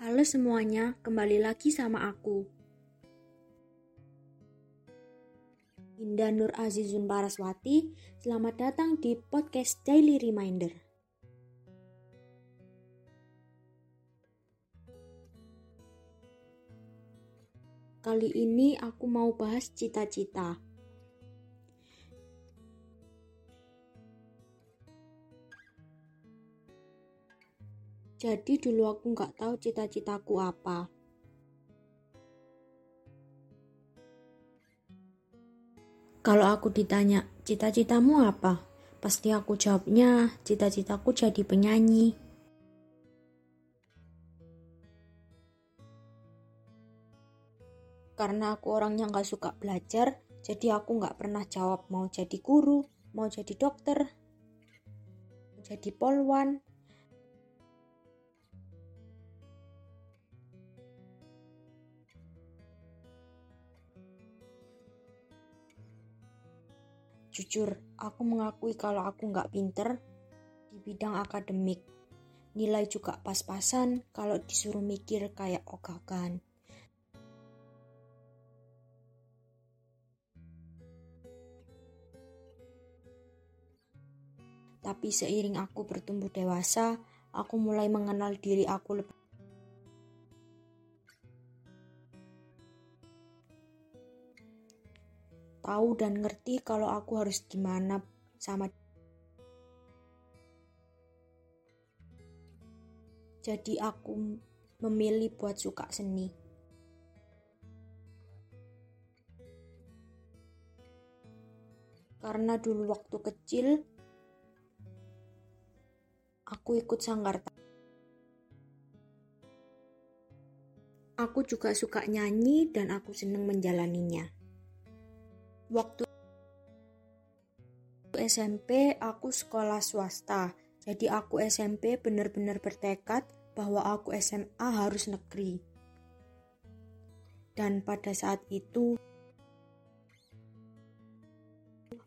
Halo semuanya, kembali lagi sama aku. Indah Nur Azizun Paraswati, selamat datang di podcast Daily Reminder. Kali ini aku mau bahas cita-cita. Jadi dulu aku nggak tahu cita-citaku apa. Kalau aku ditanya, cita-citamu apa? Pasti aku jawabnya, cita-citaku jadi penyanyi. Karena aku orangnya nggak suka belajar, jadi aku nggak pernah jawab mau jadi guru, mau jadi dokter, mau jadi polwan, Jujur, aku mengakui kalau aku nggak pinter di bidang akademik. Nilai juga pas-pasan kalau disuruh mikir kayak ogakan. Tapi seiring aku bertumbuh dewasa, aku mulai mengenal diri aku lebih tahu dan ngerti kalau aku harus gimana sama jadi aku memilih buat suka seni. Karena dulu waktu kecil aku ikut sanggar aku juga suka nyanyi dan aku senang menjalaninya waktu SMP aku sekolah swasta. Jadi aku SMP benar-benar bertekad bahwa aku SMA harus negeri. Dan pada saat itu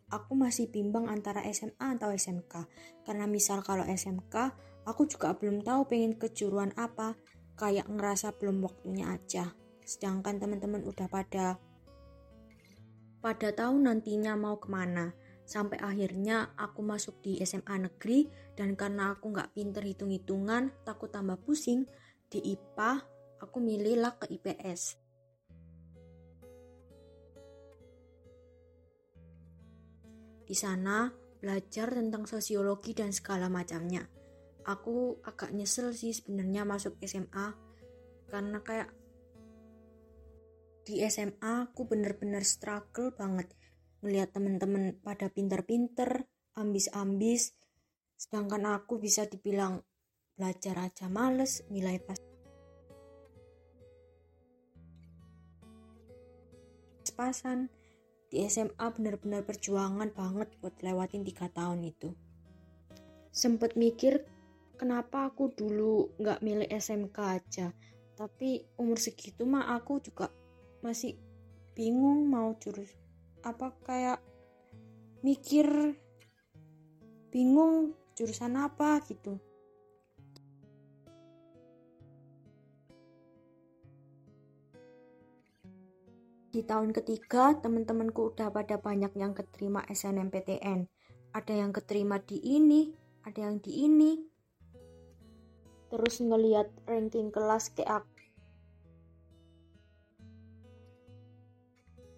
aku masih bimbang antara SMA atau SMK. Karena misal kalau SMK, aku juga belum tahu pengen kejuruan apa. Kayak ngerasa belum waktunya aja. Sedangkan teman-teman udah pada pada tahun nantinya mau ke mana. Sampai akhirnya aku masuk di SMA negeri dan karena aku nggak pinter hitung-hitungan, takut tambah pusing, di IPA aku milihlah ke IPS. Di sana belajar tentang sosiologi dan segala macamnya. Aku agak nyesel sih sebenarnya masuk SMA karena kayak di SMA aku bener-bener struggle banget melihat temen-temen pada pinter-pinter, ambis-ambis, sedangkan aku bisa dibilang belajar aja males, nilai pas. Pasan di SMA bener-bener perjuangan banget buat lewatin tiga tahun itu. Sempet mikir kenapa aku dulu nggak milih SMK aja? Tapi umur segitu mah aku juga masih bingung mau jurus apa kayak mikir bingung jurusan apa gitu. Di tahun ketiga teman-temanku udah pada banyak yang keterima SNMPTN ada yang keterima di ini ada yang di ini. Terus ngeliat ranking kelas kayak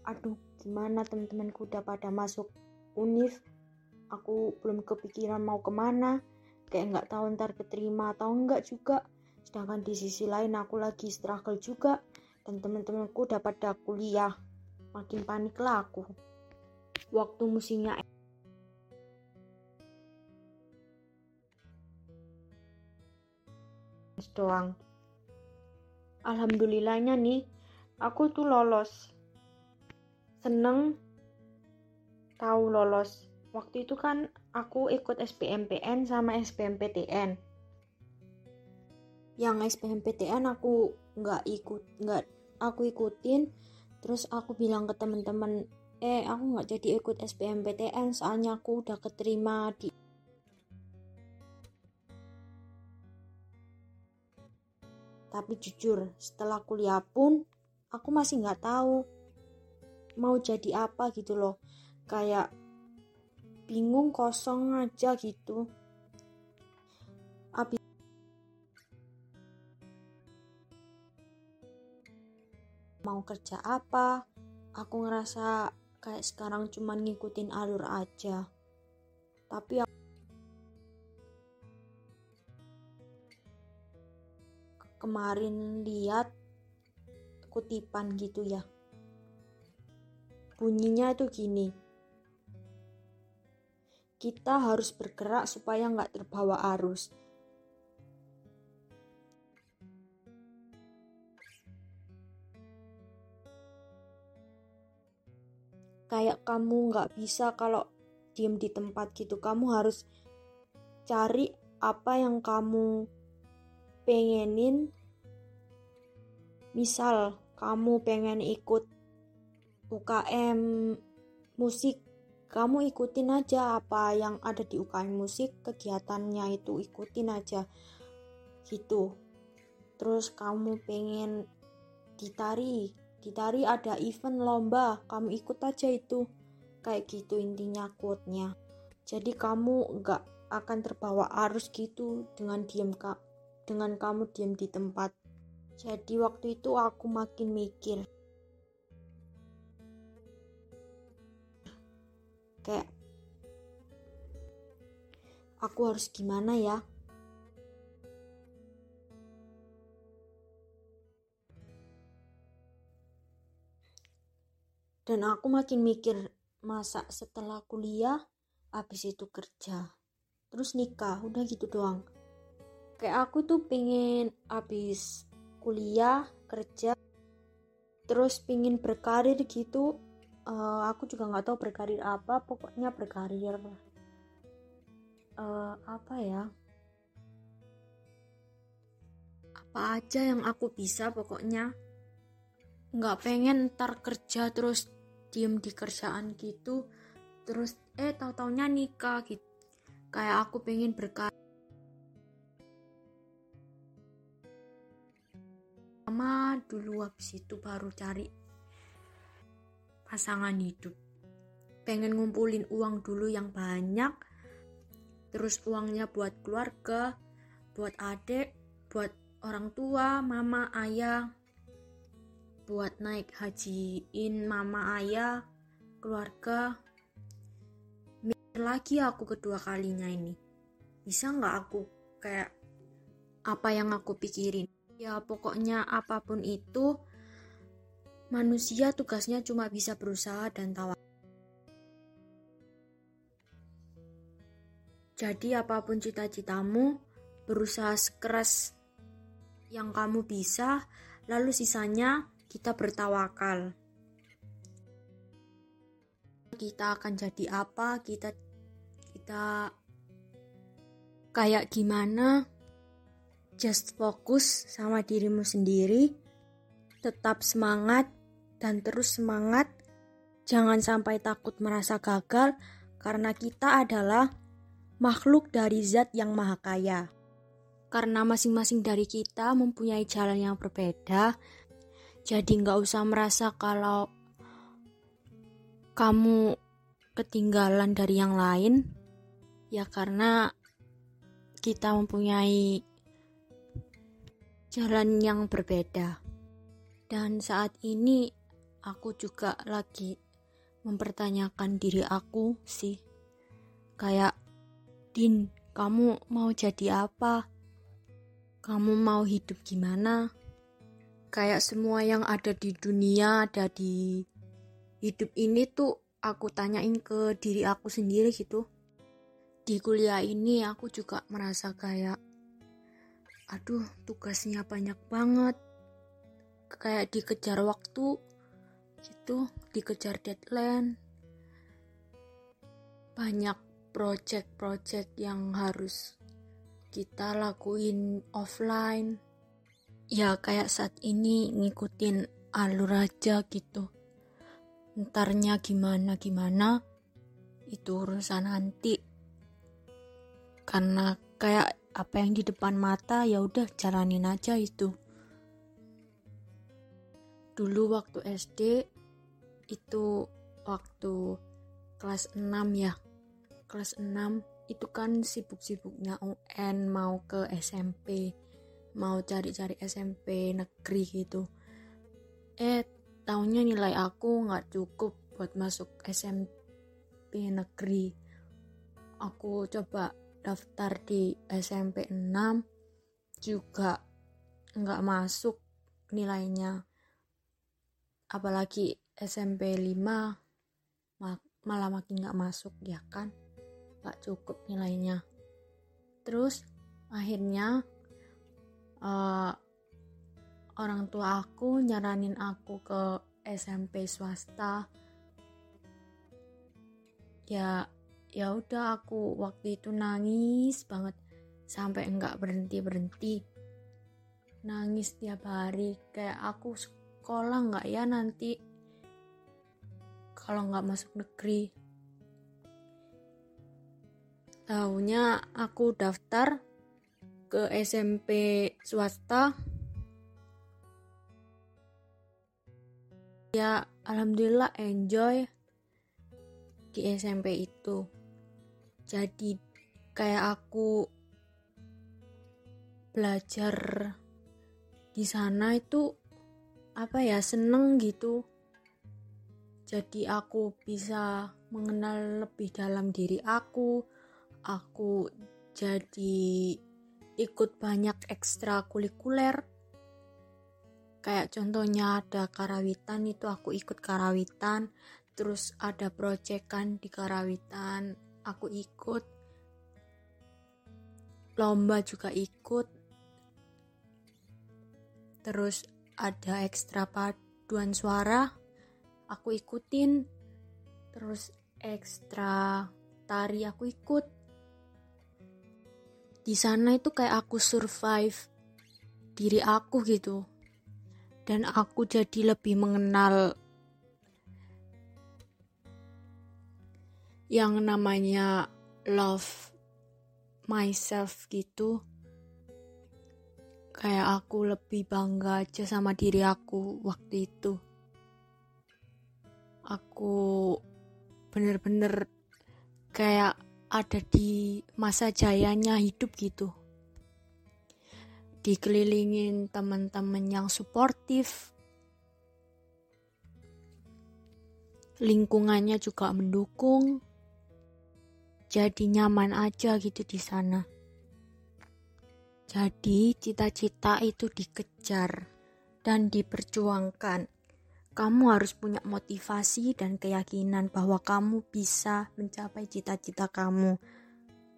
aduh gimana teman-temanku udah pada masuk univ? Aku belum kepikiran mau ke mana. Kayak nggak tahu ntar keterima atau enggak juga. Sedangkan di sisi lain aku lagi struggle juga. Dan teman-temanku udah pada kuliah. Makin panik lah aku. Waktu musimnya doang. Alhamdulillahnya nih aku tuh lolos seneng tahu lolos. Waktu itu kan aku ikut SBMPN sama SBMPTN yang SBMPTN aku nggak ikut nggak aku ikutin. Terus aku bilang ke teman-teman eh aku nggak jadi ikut SBMPTN soalnya aku udah keterima di Tapi jujur, setelah kuliah pun aku masih nggak tahu mau jadi apa gitu loh. Kayak bingung kosong aja gitu. Abis mau kerja apa, aku ngerasa kayak sekarang cuma ngikutin alur aja. Tapi aku kemarin lihat kutipan gitu ya bunyinya itu gini. Kita harus bergerak supaya nggak terbawa arus. Kayak kamu nggak bisa kalau diem di tempat gitu. Kamu harus cari apa yang kamu pengenin. Misal kamu pengen ikut UKM musik kamu ikutin aja apa yang ada di UKM musik kegiatannya itu ikutin aja gitu terus kamu pengen ditari ditari ada event lomba kamu ikut aja itu kayak gitu intinya quote-nya jadi kamu nggak akan terbawa arus gitu dengan diem kak dengan kamu diam di tempat. Jadi waktu itu aku makin mikir. Kayak aku harus gimana ya? Dan aku makin mikir, masa setelah kuliah, habis itu kerja, terus nikah, udah gitu doang kayak aku tuh pengen abis kuliah kerja terus pingin berkarir gitu uh, aku juga nggak tahu berkarir apa pokoknya berkarir uh, apa ya? Apa aja yang aku bisa pokoknya. Nggak pengen ntar kerja terus diem di kerjaan gitu. Terus eh tau taunya nikah gitu kayak aku pengen berkarir lama dulu habis itu baru cari pasangan hidup. Pengen ngumpulin uang dulu yang banyak terus uangnya buat keluarga buat adik buat orang tua mama ayah buat naik hajiin mama ayah keluarga. Mikir lagi aku kedua kalinya ini. Bisa nggak aku kayak apa yang aku pikirin? Ya pokoknya apa pun itu manusia tugasnya cuma bisa berusaha dan tawa. Jadi apa pun cita-citamu, berusaha sekeras yang kamu bisa, lalu sisanya kita bertawakal. Kita akan jadi apa, kita kita kayak gimana, Just fokus sama dirimu sendiri, tetap semangat dan terus semangat. Jangan sampai takut merasa gagal karena kita adalah makhluk dari zat yang maha kaya. Karena masing-masing dari kita mempunyai jalan yang berbeda, jadi nggak usah merasa kalau kamu ketinggalan dari yang lain, ya karena kita mempunyai jalan yang berbeda. Dan saat ini aku juga lagi mempertanyakan diri aku sih. Kayak, Din, kamu mau jadi apa? Kamu mau hidup gimana? Kayak semua yang ada di dunia, ada di hidup ini tuh aku tanyain ke diri aku sendiri gitu. Di kuliah ini aku juga merasa kayak aduh tugasnya banyak banget kayak dikejar waktu gitu dikejar deadline. Banyak project-project yang harus kita lakuin offline. Ya kayak saat ini ngikutin alur aja gitu. Entarnya gimana gimana itu urusan nanti. Karena kayak apa yang di depan mata ya udah jalanin aja itu. Dulu waktu SD itu waktu kelas 6 ya. Kelas 6 itu kan sibuk-sibuknya UN mau ke SMP mau cari-cari SMP negeri gitu. Eh tahunnya nilai aku nggak cukup buat masuk SMP negeri. Aku coba daftar di SMP 6 juga nggak masuk nilainya. Apalagi SMP 5 malah makin gak masuk ya kan? Gak cukup nilainya. Terus akhirnya uh, orang tua aku nyaranin aku ke SMP swasta. Ya ya udah aku waktu itu nangis banget. Sampai enggak berhenti berhenti nangis tiap hari. Kayak aku sekolah nggak ya nanti kalau nggak masuk negeri. Tahunya aku daftar ke SMP swasta. Ya alhamdulillah enjoy di SMP itu. Jadi kayak aku belajar di sana itu apa ya seneng gitu jadi aku bisa mengenal lebih dalam diri aku. Aku jadi ikut banyak ekstrakurikuler. Kayak contohnya ada karawitan itu aku ikut karawitan. Terus ada proyekan di karawitan aku ikut. Lomba juga ikut. Terus ada ekstra paduan suara aku ikutin. Terus ekstra tari aku ikut. Di sana itu kayak aku survive diri aku gitu. Dan aku jadi lebih mengenal yang namanya love myself gitu. Kayak aku lebih bangga aja sama diri aku waktu itu aku bener-bener kayak ada di masa jayanya hidup gitu. Dikelilingin teman-teman yang suportif. Lingkungannya juga mendukung. Jadi nyaman aja gitu di sana. Jadi, cita-cita itu dikejar dan diperjuangkan. Kamu harus punya motivasi dan keyakinan bahwa kamu bisa mencapai cita-cita kamu.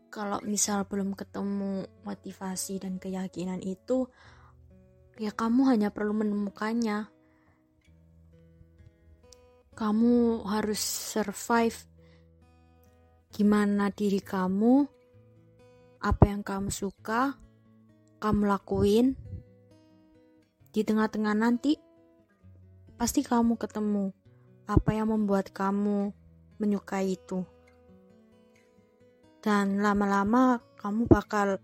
Kalau misal belum ketemu motivasi dan keyakinan itu, ya kamu hanya perlu menemukannya. Kamu harus survive gimana diri kamu, apa yang kamu suka, kamu lakuin di tengah-tengah nanti pasti kamu ketemu apa yang membuat kamu menyukai itu dan lama-lama kamu bakal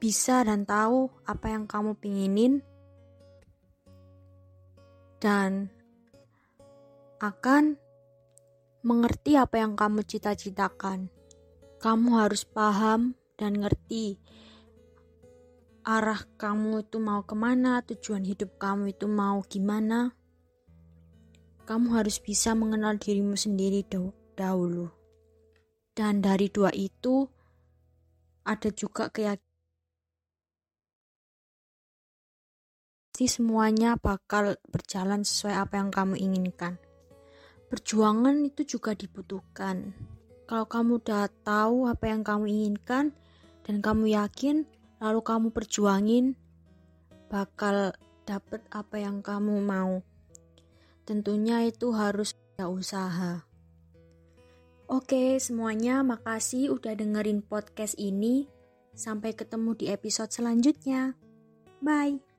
bisa dan tahu apa yang kamu pinginin dan akan mengerti apa yang kamu cita-citakan. Kamu harus paham dan ngerti arah kamu itu mau ke mana, tujuan hidup kamu itu mau gimana, kamu harus bisa mengenal dirimu sendiri dahulu. Dan dari dua itu, ada juga keyakinan semuanya bakal berjalan sesuai apa yang kamu inginkan. Perjuangan itu juga dibutuhkan. Kalau kamu udah tahu apa yang kamu inginkan, dan kamu yakin lalu kamu perjuangin bakal dapet apa yang kamu mau. Tentunya itu harus ada usaha. Oke, semuanya makasih udah dengerin podcast ini. Sampai ketemu di episode selanjutnya. Bye.